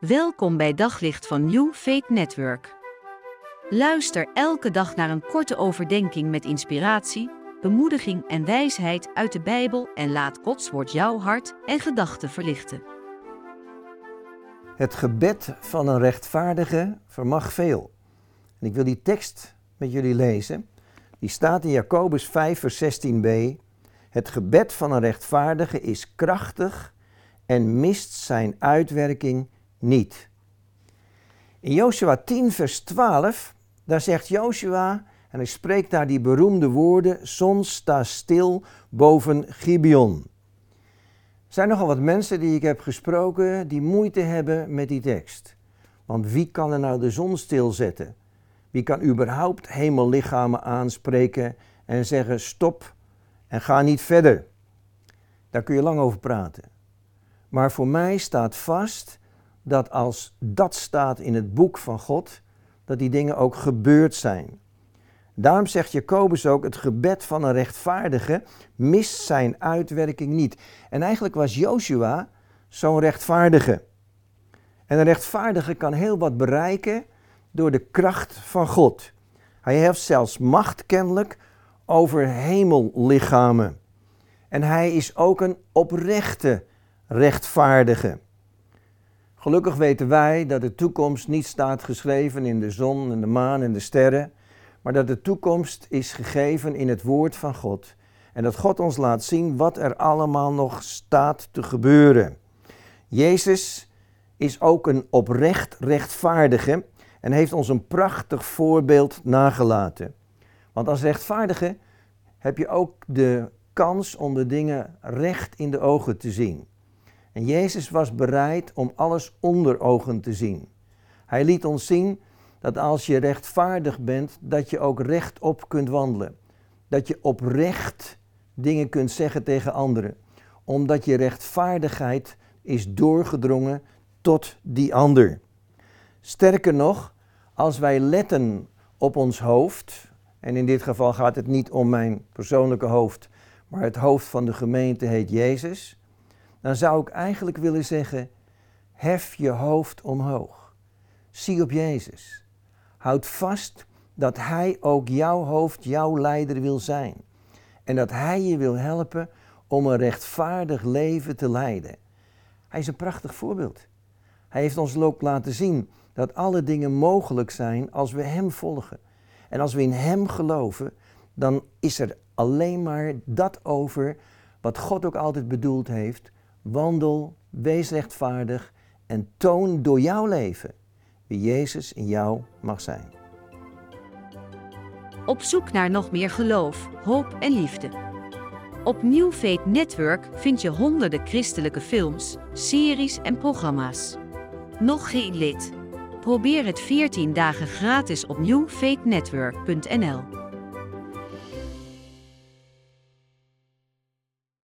Welkom bij Daglicht van New Faith Network. Luister elke dag naar een korte overdenking met inspiratie, bemoediging en wijsheid uit de Bijbel en laat Gods woord jouw hart en gedachten verlichten. Het gebed van een rechtvaardige vermag veel. En ik wil die tekst met jullie lezen. Die staat in Jacobus 5, vers 16b. Het gebed van een rechtvaardige is krachtig en mist zijn uitwerking niet. In Joshua 10, vers 12, daar zegt Joshua, en hij spreekt daar die beroemde woorden, zon sta stil boven Gibeon. Er zijn nogal wat mensen die ik heb gesproken die moeite hebben met die tekst. Want wie kan er nou de zon stilzetten? Wie kan überhaupt hemellichamen aanspreken en zeggen stop en ga niet verder? Daar kun je lang over praten. Maar voor mij staat vast dat als dat staat in het boek van God, dat die dingen ook gebeurd zijn. Daarom zegt Jacobus ook, het gebed van een rechtvaardige mist zijn uitwerking niet. En eigenlijk was Joshua zo'n rechtvaardige. En een rechtvaardige kan heel wat bereiken door de kracht van God. Hij heeft zelfs macht kennelijk over hemellichamen. En hij is ook een oprechte rechtvaardige. Gelukkig weten wij dat de toekomst niet staat geschreven in de zon en de maan en de sterren, maar dat de toekomst is gegeven in het woord van God. En dat God ons laat zien wat er allemaal nog staat te gebeuren. Jezus is ook een oprecht rechtvaardige en heeft ons een prachtig voorbeeld nagelaten. Want als rechtvaardige heb je ook de kans om de dingen recht in de ogen te zien. En Jezus was bereid om alles onder ogen te zien. Hij liet ons zien dat als je rechtvaardig bent, dat je ook rechtop kunt wandelen. Dat je oprecht dingen kunt zeggen tegen anderen. Omdat je rechtvaardigheid is doorgedrongen tot die ander. Sterker nog, als wij letten op ons hoofd, en in dit geval gaat het niet om mijn persoonlijke hoofd, maar het hoofd van de gemeente heet Jezus dan zou ik eigenlijk willen zeggen: hef je hoofd omhoog. Zie op Jezus. Houd vast dat Hij ook jouw hoofd, jouw leider wil zijn. En dat Hij je wil helpen om een rechtvaardig leven te leiden. Hij is een prachtig voorbeeld. Hij heeft ons ook laten zien dat alle dingen mogelijk zijn als we Hem volgen. En als we in Hem geloven, dan is er alleen maar dat over wat God ook altijd bedoeld heeft Wandel, wees rechtvaardig en toon door jouw leven wie Jezus in jou mag zijn. Op zoek naar nog meer geloof, hoop en liefde. Op New Faith Network vind je honderden christelijke films, series en programma's. Nog geen lid? Probeer het 14 dagen gratis op newfaithnetwork.nl.